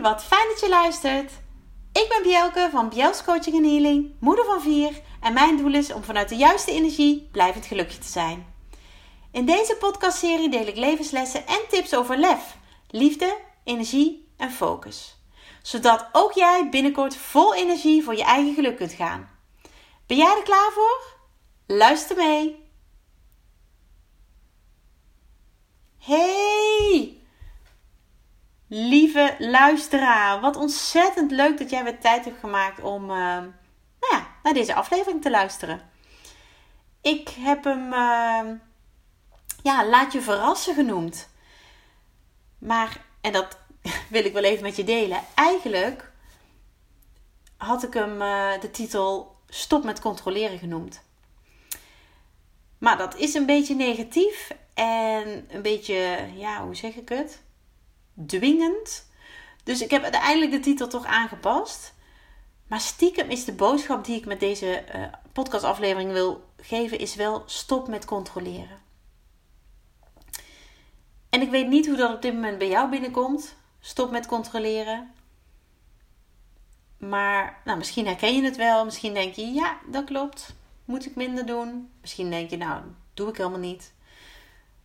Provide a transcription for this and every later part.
Wat fijn dat je luistert. Ik ben Bjelke van Bjels Coaching en Healing, moeder van vier. En mijn doel is om vanuit de juiste energie blijvend gelukkig te zijn. In deze podcastserie deel ik levenslessen en tips over lef, liefde, energie en focus. Zodat ook jij binnenkort vol energie voor je eigen geluk kunt gaan. Ben jij er klaar voor? Luister mee. Hey! Lieve luisteraar, wat ontzettend leuk dat jij weer tijd hebt gemaakt om uh, nou ja, naar deze aflevering te luisteren. Ik heb hem, uh, ja, laat je verrassen genoemd. Maar, en dat wil ik wel even met je delen. Eigenlijk had ik hem uh, de titel Stop met controleren genoemd. Maar dat is een beetje negatief en een beetje, ja, hoe zeg ik het? Dwingend. Dus ik heb uiteindelijk de titel toch aangepast. Maar stiekem is de boodschap die ik met deze uh, podcastaflevering wil geven, is wel stop met controleren. En ik weet niet hoe dat op dit moment bij jou binnenkomt. Stop met controleren. Maar nou, misschien herken je het wel. Misschien denk je, ja, dat klopt. Moet ik minder doen? Misschien denk je, nou, doe ik helemaal niet.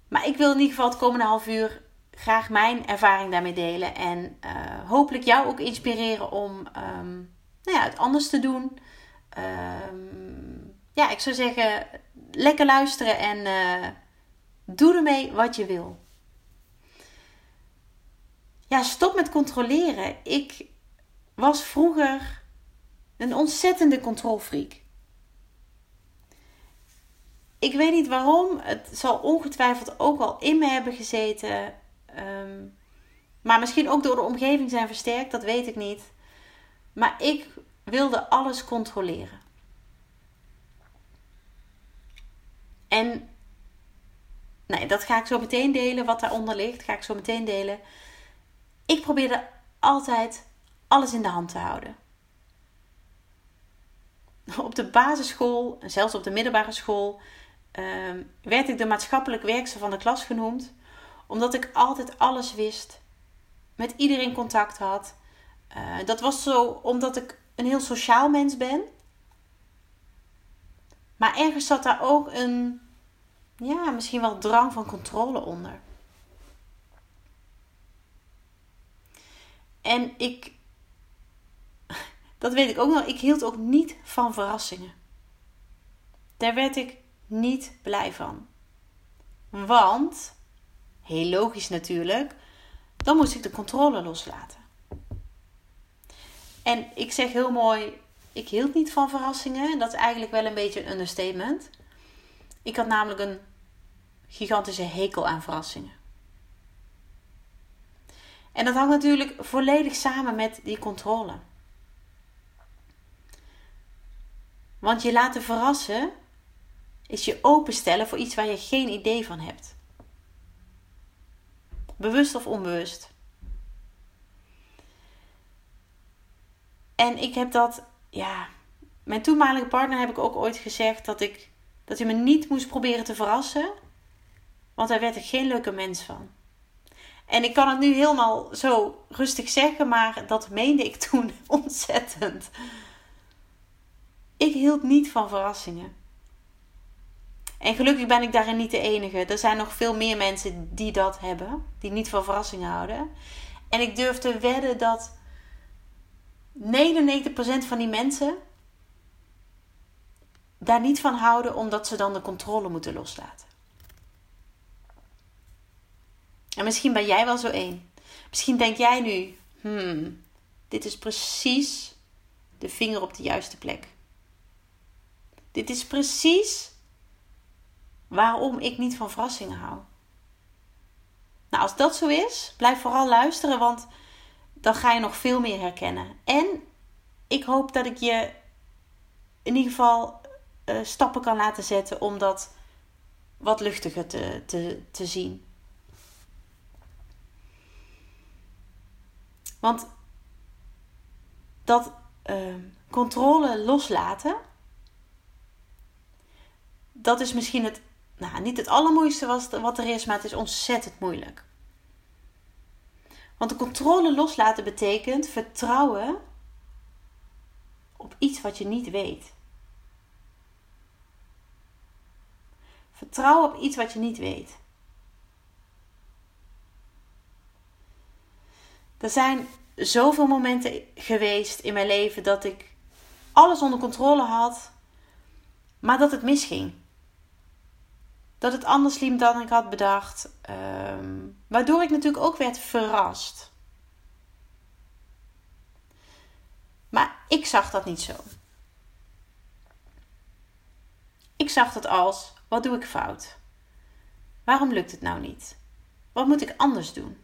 Maar ik wil in ieder geval het komende half uur graag mijn ervaring daarmee delen. En uh, hopelijk jou ook inspireren om um, nou ja, het anders te doen. Um, ja, ik zou zeggen, lekker luisteren en uh, doe ermee wat je wil. Ja, stop met controleren. Ik was vroeger een ontzettende controlfreak. Ik weet niet waarom. Het zal ongetwijfeld ook al in me hebben gezeten. Um, maar misschien ook door de omgeving zijn versterkt, dat weet ik niet. Maar ik wilde alles controleren. En nee, dat ga ik zo meteen delen. Wat daaronder ligt, ga ik zo meteen delen. Ik probeerde altijd alles in de hand te houden. Op de basisschool zelfs op de middelbare school um, werd ik de maatschappelijk werkster van de klas genoemd omdat ik altijd alles wist. Met iedereen contact had. Uh, dat was zo omdat ik een heel sociaal mens ben. Maar ergens zat daar ook een, ja, misschien wel drang van controle onder. En ik, dat weet ik ook nog, ik hield ook niet van verrassingen. Daar werd ik niet blij van. Want Heel logisch natuurlijk. Dan moest ik de controle loslaten. En ik zeg heel mooi, ik hield niet van verrassingen. Dat is eigenlijk wel een beetje een understatement. Ik had namelijk een gigantische hekel aan verrassingen. En dat hangt natuurlijk volledig samen met die controle. Want je laten verrassen is je openstellen voor iets waar je geen idee van hebt. Bewust of onbewust. En ik heb dat, ja, mijn toenmalige partner heb ik ook ooit gezegd dat ik dat hij me niet moest proberen te verrassen, want daar werd ik geen leuke mens van. En ik kan het nu helemaal zo rustig zeggen, maar dat meende ik toen ontzettend. Ik hield niet van verrassingen. En gelukkig ben ik daarin niet de enige. Er zijn nog veel meer mensen die dat hebben, die niet van verrassingen houden. En ik durf te wedden dat 99% van die mensen daar niet van houden omdat ze dan de controle moeten loslaten. En misschien ben jij wel zo één. Misschien denk jij nu: hmm, dit is precies de vinger op de juiste plek. Dit is precies waarom ik niet van verrassingen hou. Nou, als dat zo is, blijf vooral luisteren, want dan ga je nog veel meer herkennen. En ik hoop dat ik je in ieder geval uh, stappen kan laten zetten om dat wat luchtiger te, te, te zien. Want dat uh, controle loslaten, dat is misschien het nou, niet het allermoeiste wat er is, maar het is ontzettend moeilijk. Want de controle loslaten betekent vertrouwen op iets wat je niet weet. Vertrouwen op iets wat je niet weet. Er zijn zoveel momenten geweest in mijn leven dat ik alles onder controle had, maar dat het misging. Dat het anders liep dan ik had bedacht. Ehm, waardoor ik natuurlijk ook werd verrast. Maar ik zag dat niet zo. Ik zag het als: wat doe ik fout? Waarom lukt het nou niet? Wat moet ik anders doen?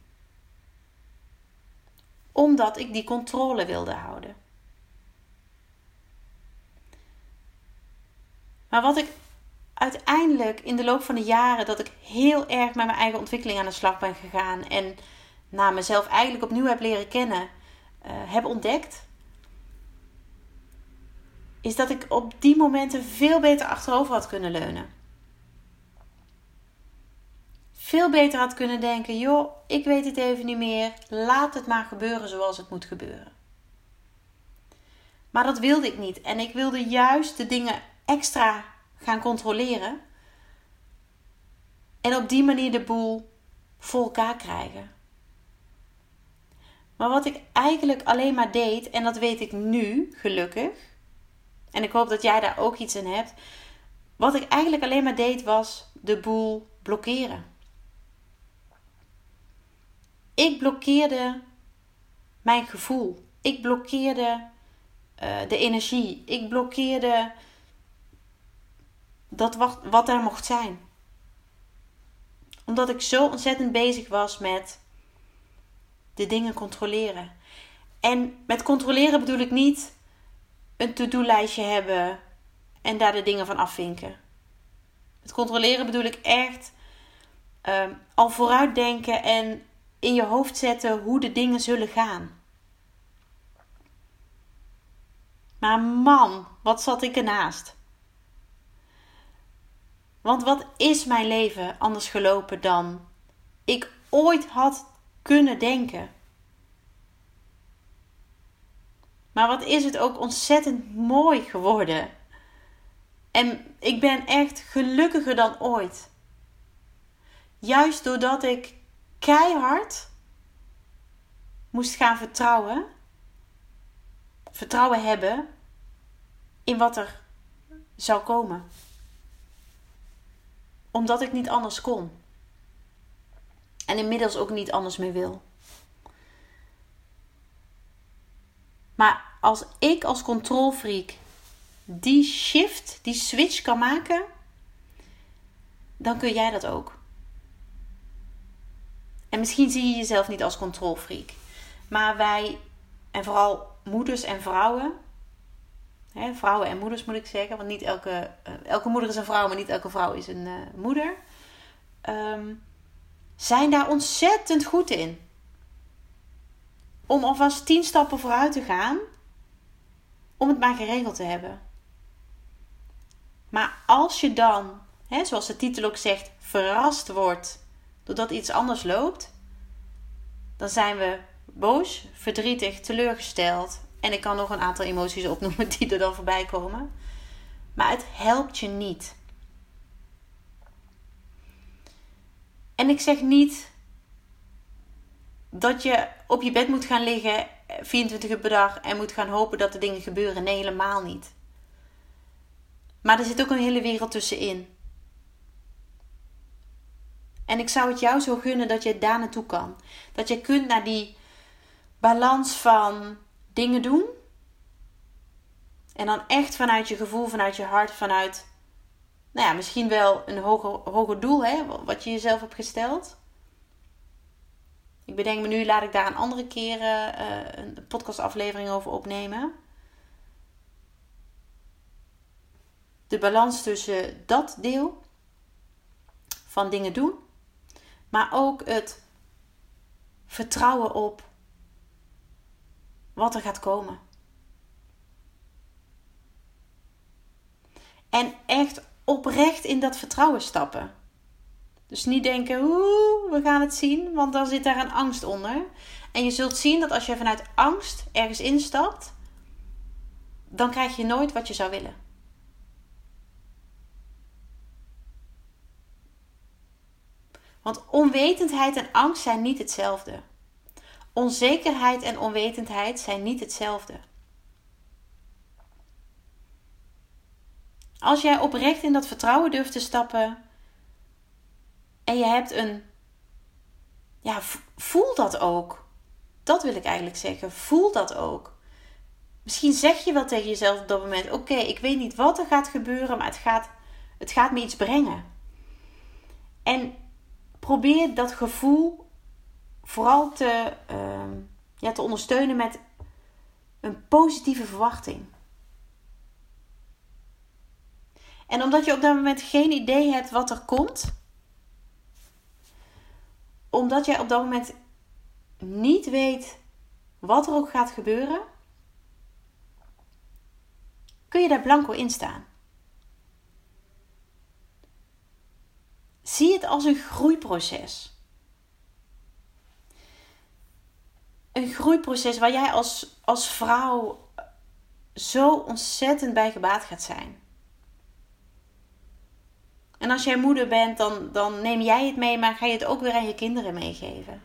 Omdat ik die controle wilde houden. Maar wat ik uiteindelijk in de loop van de jaren dat ik heel erg met mijn eigen ontwikkeling aan de slag ben gegaan en na mezelf eigenlijk opnieuw heb leren kennen, uh, heb ontdekt, is dat ik op die momenten veel beter achterover had kunnen leunen. Veel beter had kunnen denken: joh, ik weet het even niet meer, laat het maar gebeuren zoals het moet gebeuren. Maar dat wilde ik niet en ik wilde juist de dingen extra gaan controleren. En op die manier de boel voor elkaar krijgen. Maar wat ik eigenlijk alleen maar deed, en dat weet ik nu gelukkig, en ik hoop dat jij daar ook iets in hebt. Wat ik eigenlijk alleen maar deed was de boel blokkeren. Ik blokkeerde mijn gevoel. Ik blokkeerde uh, de energie. Ik blokkeerde dat wat, wat er mocht zijn. Omdat ik zo ontzettend bezig was met de dingen controleren. En met controleren bedoel ik niet een to-do-lijstje hebben en daar de dingen van afvinken. Met controleren bedoel ik echt um, al vooruitdenken en in je hoofd zetten hoe de dingen zullen gaan. Maar man, wat zat ik ernaast? Want wat is mijn leven anders gelopen dan ik ooit had kunnen denken? Maar wat is het ook ontzettend mooi geworden. En ik ben echt gelukkiger dan ooit. Juist doordat ik keihard moest gaan vertrouwen. Vertrouwen hebben in wat er zou komen omdat ik niet anders kon. En inmiddels ook niet anders meer wil. Maar als ik als controlfreak die shift, die switch kan maken, dan kun jij dat ook. En misschien zie je jezelf niet als controlfreak. Maar wij, en vooral moeders en vrouwen, Vrouwen en moeders moet ik zeggen. Want niet elke, uh, elke moeder is een vrouw, maar niet elke vrouw is een uh, moeder. Um, zijn daar ontzettend goed in. Om alvast tien stappen vooruit te gaan. Om het maar geregeld te hebben. Maar als je dan, hè, zoals de titel ook zegt, verrast wordt doordat iets anders loopt. Dan zijn we boos, verdrietig, teleurgesteld en ik kan nog een aantal emoties opnoemen die er dan voorbij komen. Maar het helpt je niet. En ik zeg niet dat je op je bed moet gaan liggen 24 uur per dag en moet gaan hopen dat de dingen gebeuren. Nee, helemaal niet. Maar er zit ook een hele wereld tussenin. En ik zou het jou zo gunnen dat je daar naartoe kan. Dat je kunt naar die balans van dingen doen. En dan echt vanuit je gevoel, vanuit je hart, vanuit, nou ja, misschien wel een hoger, hoger doel, hè, wat je jezelf hebt gesteld. Ik bedenk me nu, laat ik daar een andere keer uh, een podcastaflevering over opnemen. De balans tussen dat deel van dingen doen, maar ook het vertrouwen op wat er gaat komen. En echt oprecht in dat vertrouwen stappen. Dus niet denken, oeh, we gaan het zien, want dan zit daar een angst onder. En je zult zien dat als je vanuit angst ergens instapt, dan krijg je nooit wat je zou willen. Want onwetendheid en angst zijn niet hetzelfde. Onzekerheid en onwetendheid zijn niet hetzelfde. Als jij oprecht in dat vertrouwen durft te stappen en je hebt een. Ja, voel dat ook. Dat wil ik eigenlijk zeggen. Voel dat ook. Misschien zeg je wel tegen jezelf op dat moment: Oké, ik weet niet wat er gaat gebeuren, maar het gaat, het gaat me iets brengen. En probeer dat gevoel vooral te, uh, ja, te ondersteunen met een positieve verwachting. En omdat je op dat moment geen idee hebt wat er komt, omdat jij op dat moment niet weet wat er ook gaat gebeuren, kun je daar blanco in staan. Zie het als een groeiproces. Een groeiproces waar jij als, als vrouw zo ontzettend bij gebaat gaat zijn. En als jij moeder bent, dan, dan neem jij het mee, maar ga je het ook weer aan je kinderen meegeven.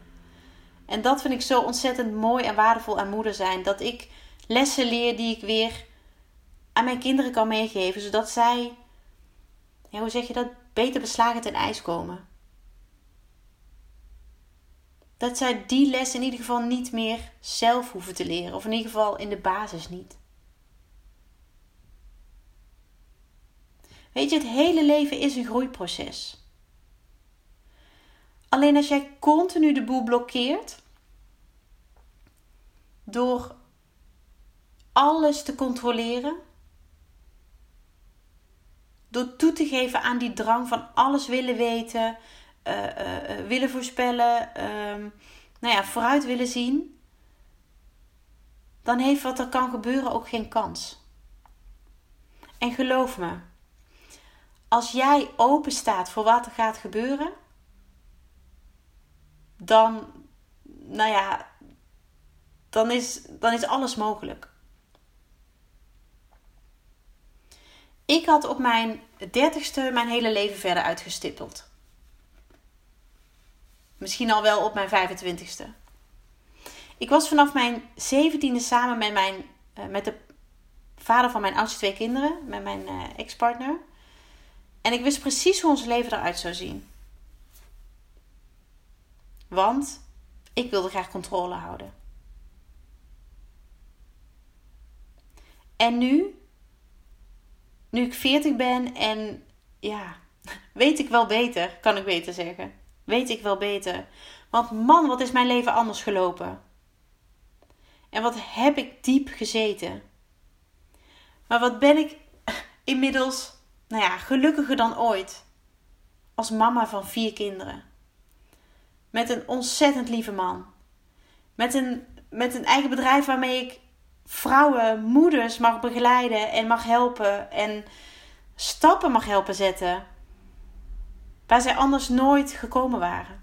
En dat vind ik zo ontzettend mooi en waardevol aan moeder zijn. Dat ik lessen leer die ik weer aan mijn kinderen kan meegeven. Zodat zij, hoe zeg je dat, beter beslagen ten ijs komen. Dat zij die les in ieder geval niet meer zelf hoeven te leren. Of in ieder geval in de basis niet. Weet je, het hele leven is een groeiproces. Alleen als jij continu de boel blokkeert door alles te controleren, door toe te geven aan die drang van alles willen weten, willen voorspellen, uh, nou ja, vooruit willen zien, dan heeft wat er kan gebeuren ook geen kans. En geloof me, als jij open staat voor wat er gaat gebeuren, dan, nou ja, dan is, dan is alles mogelijk. Ik had op mijn dertigste mijn hele leven verder uitgestippeld. Misschien al wel op mijn 25ste. Ik was vanaf mijn zeventiende samen met, mijn, uh, met de vader van mijn oudste twee kinderen, met mijn uh, ex-partner. En ik wist precies hoe ons leven eruit zou zien. Want ik wilde graag controle houden. En nu, nu ik 40 ben en ja, weet ik wel beter, kan ik beter zeggen. Weet ik wel beter. Want man, wat is mijn leven anders gelopen? En wat heb ik diep gezeten? Maar wat ben ik inmiddels nou ja, gelukkiger dan ooit. Als mama van vier kinderen. Met een ontzettend lieve man. Met een, met een eigen bedrijf waarmee ik vrouwen, moeders mag begeleiden en mag helpen. En stappen mag helpen zetten. Waar zij anders nooit gekomen waren.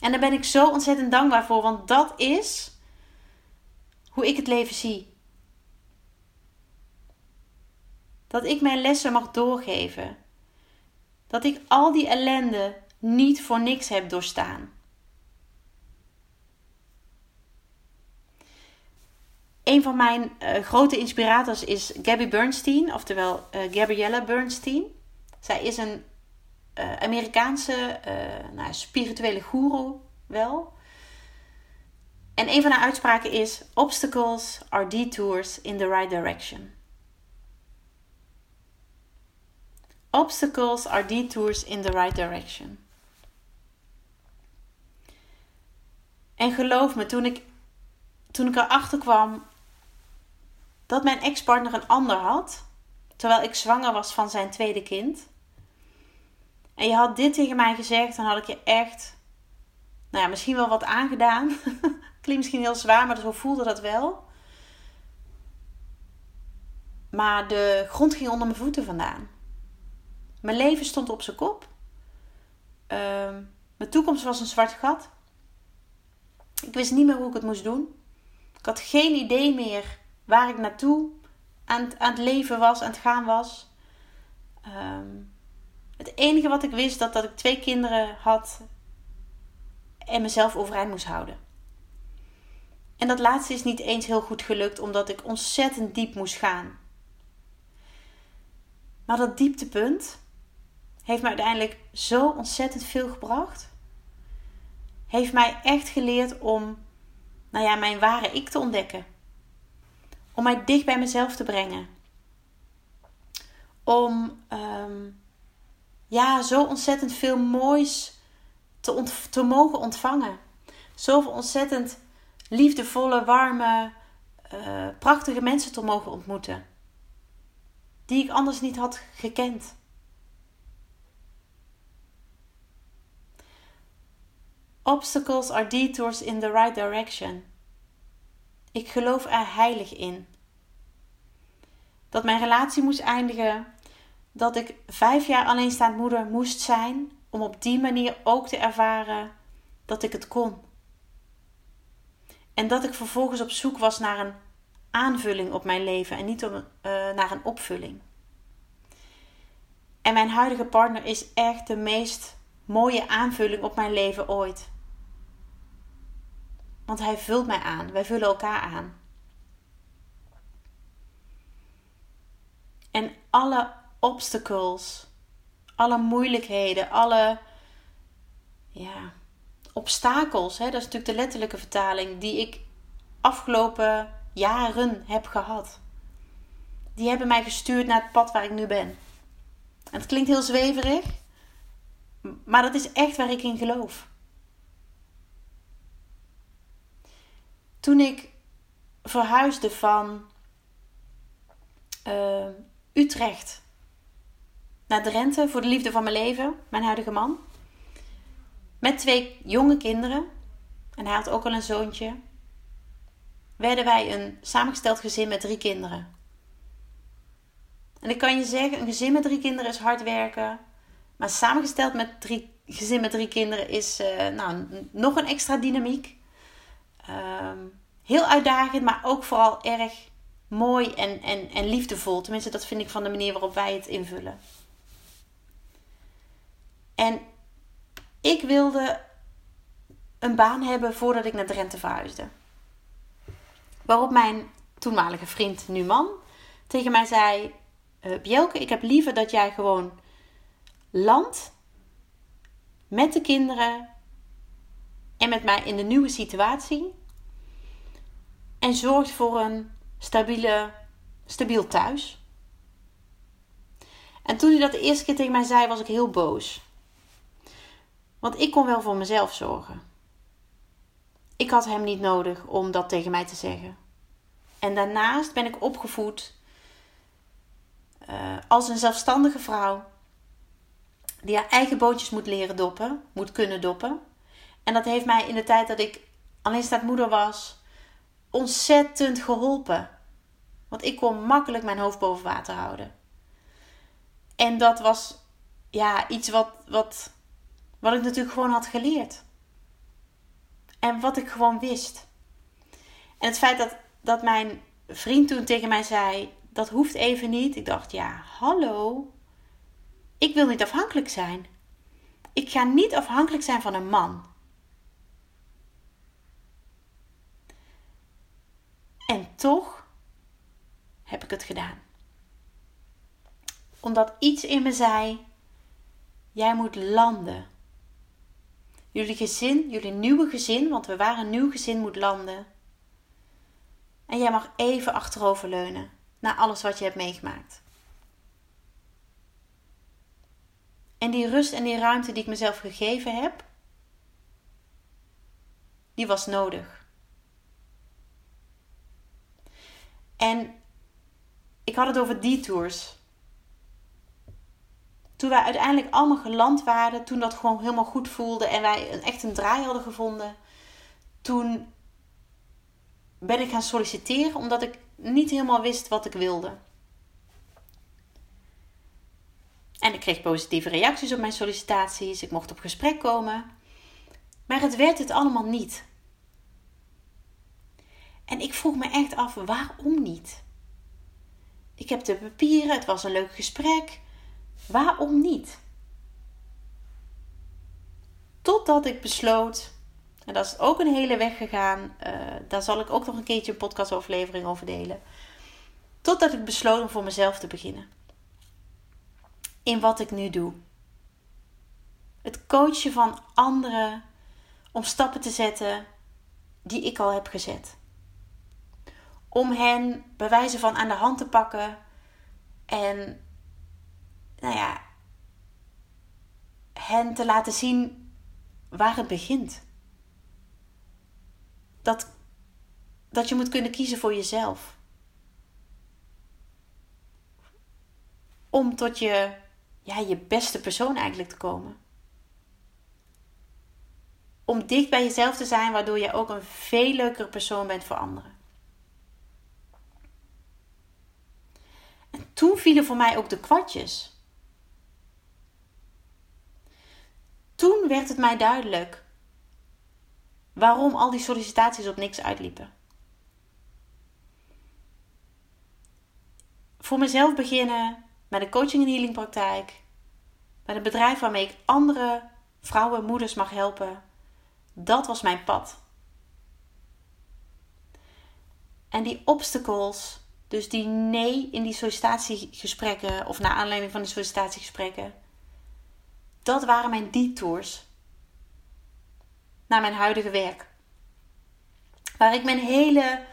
En daar ben ik zo ontzettend dankbaar voor, want dat is hoe ik het leven zie. Dat ik mijn lessen mag doorgeven. Dat ik al die ellende niet voor niks heb doorstaan. Een van mijn uh, grote inspirators is Gabby Bernstein, oftewel uh, Gabriella Bernstein. Zij is een uh, Amerikaanse nou, spirituele guru wel. En een van haar uitspraken is: Obstacles are detours in the right direction. Obstacles are detours in the right direction. En geloof me, toen ik, toen ik erachter kwam dat mijn ex-partner een ander had, terwijl ik zwanger was van zijn tweede kind, en je had dit tegen mij gezegd, dan had ik je echt, nou ja, misschien wel wat aangedaan. Klinkt misschien heel zwaar, maar zo voelde dat wel. Maar de grond ging onder mijn voeten vandaan. Mijn leven stond op zijn kop. ehm, mijn toekomst was een zwart gat. Ik wist niet meer hoe ik het moest doen. Ik had geen idee meer waar ik naartoe aan het, aan het leven was, aan het gaan was. Ehm, het enige wat ik wist, dat, dat ik twee kinderen had en mezelf overeind moest houden. En dat laatste is niet eens heel goed gelukt, omdat ik ontzettend diep moest gaan. Maar dat dieptepunt heeft me uiteindelijk zo ontzettend veel gebracht. Heeft mij echt geleerd om, nou ja, mijn ware ik te ontdekken. Om mij dicht bij mezelf te brengen. Om, um, ja, zo ontzettend veel moois te, te mogen ontvangen. Zoveel ontzettend liefdevolle, warme, uh, prachtige mensen te mogen ontmoeten. Die ik anders niet had gekend. Obstacles are detours in the right direction. Ik geloof er heilig in. Dat mijn relatie moest eindigen. Dat ik vijf jaar alleenstaand moeder moest zijn. Om op die manier ook te ervaren dat ik het kon. En dat ik vervolgens op zoek was naar een aanvulling op mijn leven en niet om, uh, naar een opvulling. En mijn huidige partner is echt de meest mooie aanvulling op mijn leven ooit. Want hij vult mij aan. Wij vullen elkaar aan. En alle obstacles, alle moeilijkheden, alle ja, obstakels, hè, dat is natuurlijk de letterlijke vertaling, die ik afgelopen jaren heb gehad. Die hebben mij gestuurd naar het pad waar ik nu ben. En het klinkt heel zweverig, maar dat is echt waar ik in geloof. Toen ik verhuisde van uh, Utrecht naar Drenthe voor de liefde van mijn leven, mijn huidige man. Met twee jonge kinderen. En hij had ook al een zoontje. Werden wij een samengesteld gezin met drie kinderen. En ik kan je zeggen, een gezin met drie kinderen is hard werken. Maar samengesteld met drie, gezin met drie kinderen is uh, nou, nog een extra dynamiek. Um, heel uitdagend, maar ook vooral erg mooi en, en, en liefdevol. Tenminste, dat vind ik van de manier waarop wij het invullen. En ik wilde een baan hebben voordat ik naar Drenthe verhuisde. Waarop mijn toenmalige vriend, nu man, tegen mij zei: uh, Bjelke, ik heb liever dat jij gewoon landt met de kinderen en met mij in de nieuwe situatie. En zorgt voor een stabiele, stabiel thuis. En toen hij dat de eerste keer tegen mij zei, was ik heel boos. Want ik kon wel voor mezelf zorgen. Ik had hem niet nodig om dat tegen mij te zeggen. En daarnaast ben ik opgevoed uh, als een zelfstandige vrouw. Die haar eigen bootjes moet leren doppen, moet kunnen doppen. En dat heeft mij in de tijd dat ik alleenstaand moeder was, ontzettend geholpen. Want ik kon makkelijk mijn hoofd boven water houden. En dat was ja, iets wat, wat wat ik natuurlijk gewoon had geleerd. En wat ik gewoon wist. En het feit dat, dat mijn vriend toen tegen mij zei: Dat hoeft even niet. Ik dacht: Ja, hallo. Ik wil niet afhankelijk zijn. Ik ga niet afhankelijk zijn van een man. En toch heb ik het gedaan. Omdat iets in me zei: Jij moet landen. Jullie gezin, jullie nieuwe gezin, want we waren een nieuw gezin, moet landen. En jij mag even achteroverleunen naar alles wat je hebt meegemaakt. En die rust en die ruimte die ik mezelf gegeven heb, die was nodig. En ik had het over detours toen wij uiteindelijk allemaal geland waren, toen dat gewoon helemaal goed voelde en wij een, echt een draai hadden gevonden, toen ben ik gaan solliciteren omdat ik niet helemaal wist wat ik wilde. En ik kreeg positieve reacties op mijn sollicitaties. Ik mocht op gesprek komen. Maar het werd het allemaal niet. En ik vroeg me echt af, waarom niet? Ik heb de papieren, het was een leuk gesprek. Waarom niet? Totdat ik besloot, en dat is ook een hele weg gegaan, uh, daar zal ik ook nog een keertje een podcastoverlevering over delen. Totdat ik besloot om voor mezelf te beginnen. In wat ik nu doe. Het coachen van anderen om stappen te zetten die ik al heb gezet. Om hen bewijzen van aan de hand te pakken en nou ja, hen te laten zien waar het begint. Dat, dat je moet kunnen kiezen voor jezelf. Om tot je, ja, je beste persoon eigenlijk te komen. Om dicht bij jezelf te zijn, waardoor je ook een veel leukere persoon bent voor anderen. En toen vielen voor mij ook de kwartjes. Toen werd het mij duidelijk waarom al die sollicitaties op niks uitliepen. Voor mezelf beginnen met een coaching en healing praktijk, met een bedrijf waarmee ik andere vrouwen en moeders mag helpen. Dat was mijn pad. En die obstacles, dus die nee in die sollicitatiegesprekken of naar aanleiding van de sollicitatiegesprekken, dat waren mijn detours naar mijn huidige werk. Waar ik mijn hele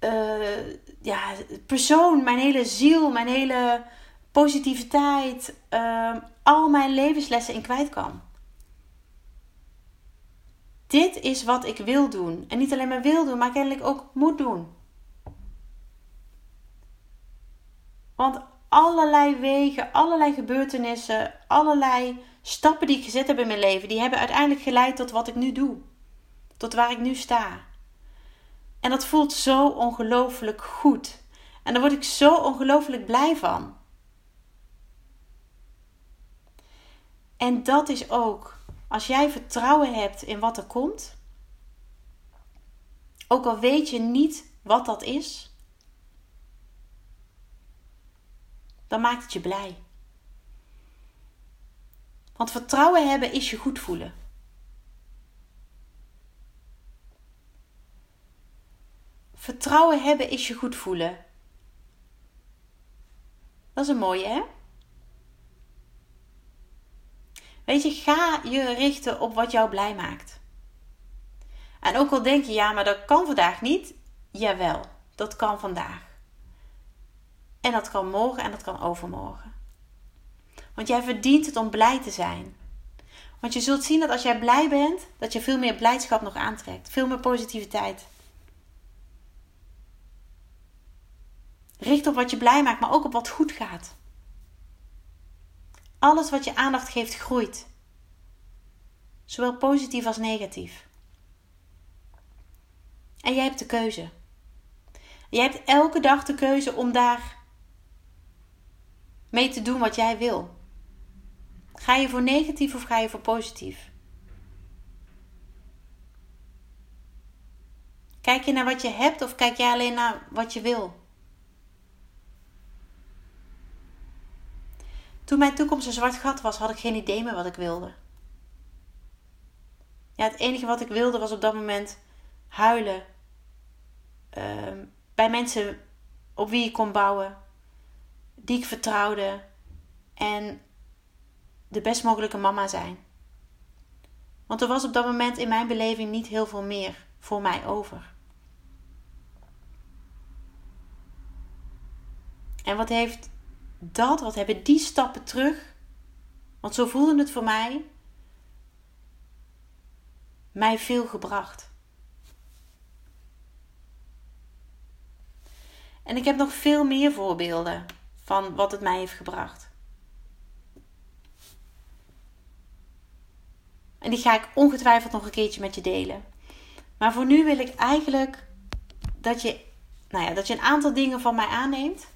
uh, ja, persoon, mijn hele ziel, mijn hele positiviteit, uh, al mijn levenslessen in kwijt kan. Dit is wat ik wil doen. En niet alleen maar wil doen, maar kennelijk ook moet doen. Want allerlei wegen, allerlei gebeurtenissen, allerlei stappen die ik gezet heb in mijn leven, die hebben uiteindelijk geleid tot wat ik nu doe. Tot waar ik nu sta. En dat voelt zo ongelooflijk goed. En daar word ik zo ongelooflijk blij van. En dat is ook, als jij vertrouwen hebt in wat er komt, ook al weet je niet wat dat is, dan maakt het je blij. Want vertrouwen hebben is je goed voelen. Vertrouwen hebben is je goed voelen. Dat is een mooie, hè? Weet je, ga je richten op wat jou blij maakt. En ook al denk je, ja, maar dat kan vandaag niet. Jawel, dat kan vandaag. En dat kan morgen en dat kan overmorgen. Want jij verdient het om blij te zijn. Want je zult zien dat als jij blij bent, dat je veel meer blijdschap nog aantrekt. Veel meer positiviteit. Richt op wat je blij maakt, maar ook op wat goed gaat. Alles wat je aandacht geeft, groeit. Zowel positief als negatief. En jij hebt de keuze. Jij hebt elke dag de keuze om daar mee te doen wat jij wil. Ga je voor negatief of ga je voor positief? Kijk je naar wat je hebt of kijk je alleen naar wat je wil? Toen mijn toekomst een zwart gat was, had ik geen idee meer wat ik wilde. Ja, het enige wat ik wilde was op dat moment huilen. Ehm, bij mensen op wie ik kon bouwen, die ik vertrouwde. En de best mogelijke mama zijn. Want er was op dat moment in mijn beleving niet heel veel meer voor mij over. En wat heeft dat, wat hebben die stappen terug, want zo voelde het voor mij, mij veel gebracht. En ik heb nog veel meer voorbeelden van wat het mij heeft gebracht. En die ga ik ongetwijfeld nog een keertje met je delen. Maar voor nu wil ik eigenlijk dat je, nou ja, dat je een aantal dingen van mij aanneemt.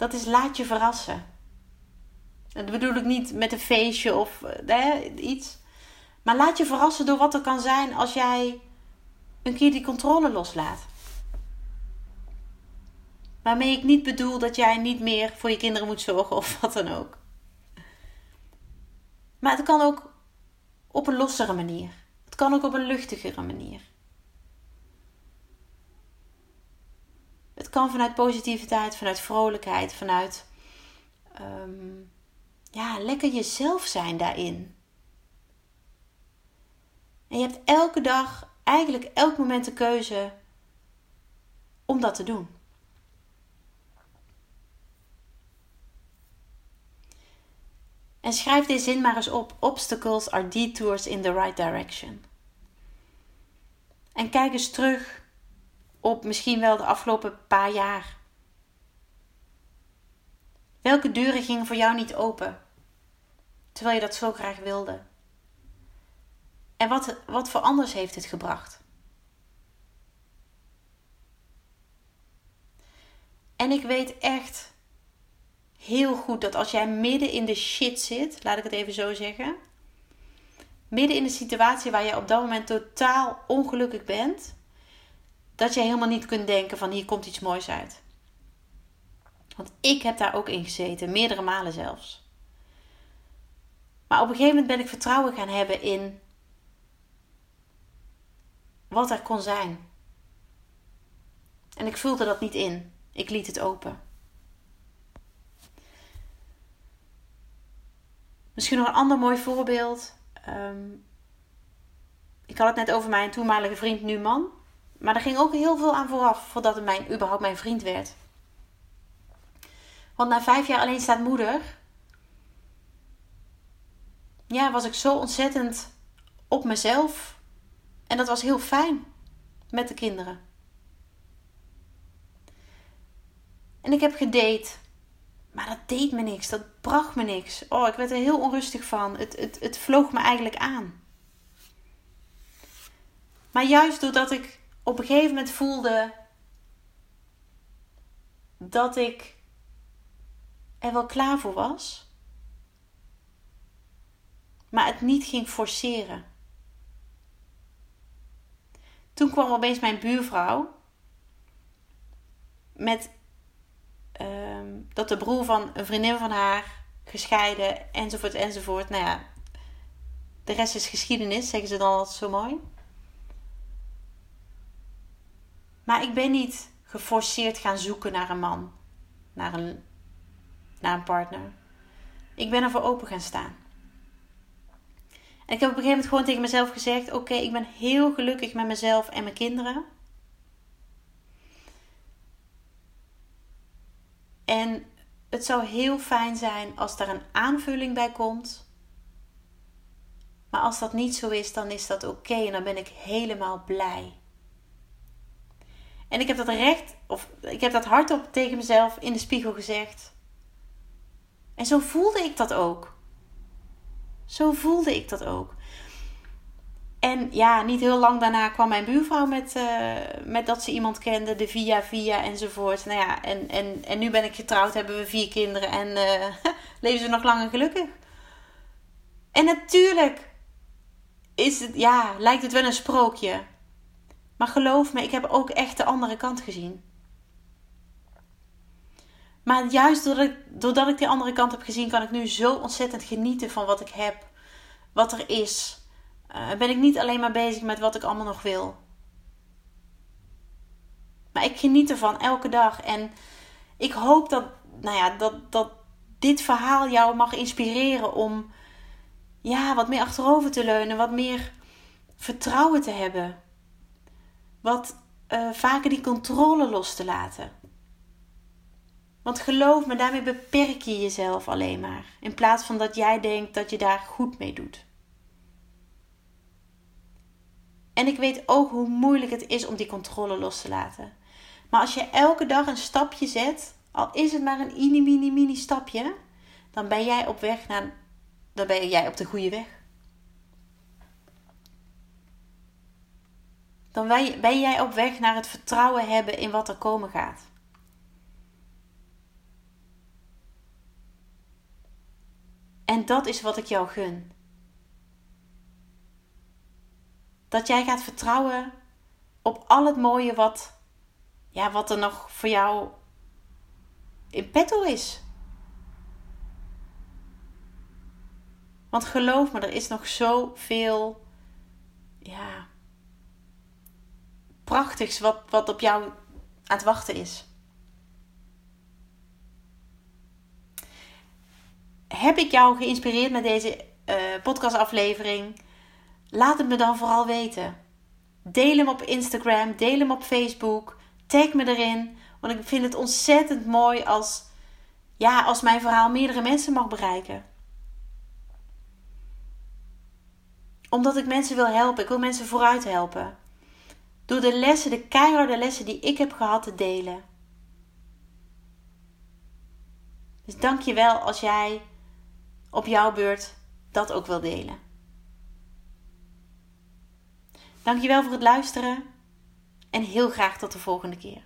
dat is laat je verrassen. En dat bedoel ik niet met een feestje of eh, iets. Maar laat je verrassen door wat er kan zijn als jij een keer die controle loslaat. Waarmee ik niet bedoel dat jij niet meer voor je kinderen moet zorgen of wat dan ook. Maar het kan ook op een lossere manier. Het kan ook op een luchtigere manier. Het kan vanuit positiviteit, vanuit vrolijkheid, vanuit ehm, ja, lekker jezelf zijn daarin. En je hebt elke dag, eigenlijk elk moment de keuze om dat te doen. En schrijf deze zin maar eens op. Obstacles are detours in the right direction. En kijk eens terug op misschien wel de afgelopen paar jaar. Welke deuren gingen voor jou niet open? Terwijl je dat zo graag wilde. En wat, wat voor anders heeft het gebracht? En ik weet echt heel goed dat als jij midden in de shit zit, laat ik het even zo zeggen, midden in de situatie waar je op dat moment totaal ongelukkig bent, dat je helemaal niet kunt denken van hier komt iets moois uit. Want ik heb daar ook in gezeten, meerdere malen zelfs. Maar op een gegeven moment ben ik vertrouwen gaan hebben in wat er kon zijn. En ik vulde dat niet in. Ik liet het open. Misschien nog een ander mooi voorbeeld. Ehm, ik had het net over mijn toenmalige vriend, nu man. Maar er ging ook heel veel aan vooraf voordat het mijn, überhaupt mijn vriend werd. Want na vijf jaar alleen staat moeder. Ja, was ik zo ontzettend op mezelf. En dat was heel fijn met de kinderen. En ik heb gedate. Maar dat deed me niks. Dat bracht me niks. Oh, ik werd er heel onrustig van. Het, het, het vloog me eigenlijk aan. Maar juist doordat ik op een gegeven moment voelde dat ik er wel klaar voor was, maar het niet ging forceren. Toen kwam opeens mijn buurvrouw met dat de broer van een vriendin van haar gescheiden enzovoort enzovoort. Nou ja, de rest is geschiedenis, zeggen ze dan altijd zo mooi. Maar ik ben niet geforceerd gaan zoeken naar een man, naar een, naar een partner. Ik ben ervoor open gaan staan. En ik heb op een gegeven moment gewoon tegen mezelf gezegd: Oké, ik ben heel gelukkig met mezelf en mijn kinderen. En het zou heel fijn zijn als daar een aanvulling bij komt. Maar als dat niet zo is, dan is dat oké en dan ben ik helemaal blij. En ik heb dat recht, of ik heb dat hardop tegen mezelf in de spiegel gezegd. En zo voelde ik dat ook. Zo voelde ik dat ook. En ja, niet heel lang daarna kwam mijn buurvrouw met, uh, met dat ze iemand kende, de via via enzovoort. Nou ja, en, en, en nu ben ik getrouwd, hebben we vier kinderen en uh, leven ze nog lang en gelukkig. En natuurlijk is het, ja, lijkt het wel een sprookje. Maar geloof me, ik heb ook echt de andere kant gezien. Maar juist doordat ik, doordat ik die andere kant heb gezien, kan ik nu zo ontzettend genieten van wat ik heb, wat er is uh, ben ik niet alleen maar bezig met wat ik allemaal nog wil. Maar ik geniet ervan elke dag. En ik hoop dat, nou ja, dat, dat dit verhaal jou mag inspireren om ja, wat meer achterover te leunen, wat meer vertrouwen te hebben. Wat uh, vaker die controle los te laten. Want geloof me, daarmee beperk je jezelf alleen maar. In plaats van dat jij denkt dat je daar goed mee doet. En ik weet ook hoe moeilijk het is om die controle los te laten. Maar als je elke dag een stapje zet, al is het maar een mini mini mini stapje, dan ben jij op weg naar dan ben jij op de goede weg. Dan ben jij op weg naar het vertrouwen hebben in wat er komen gaat. En dat is wat ik jou gun. Dat jij gaat vertrouwen op al het mooie wat, ja, wat er nog voor jou in petto is. Want geloof me, er is nog zoveel ja, prachtigs wat, wat op jou aan het wachten is. Heb ik jou geïnspireerd met deze uh, podcastaflevering? Laat het me dan vooral weten. Deel hem op Instagram, deel hem op Facebook, tag me erin. Want ik vind het ontzettend mooi als, ja, als mijn verhaal meerdere mensen mag bereiken. Omdat ik mensen wil helpen. Ik wil mensen vooruit helpen. Door de lessen, de keiharde lessen die ik heb gehad te delen. Dus dank je wel als jij op jouw beurt dat ook wil delen. Dankjewel voor het luisteren en heel graag tot de volgende keer.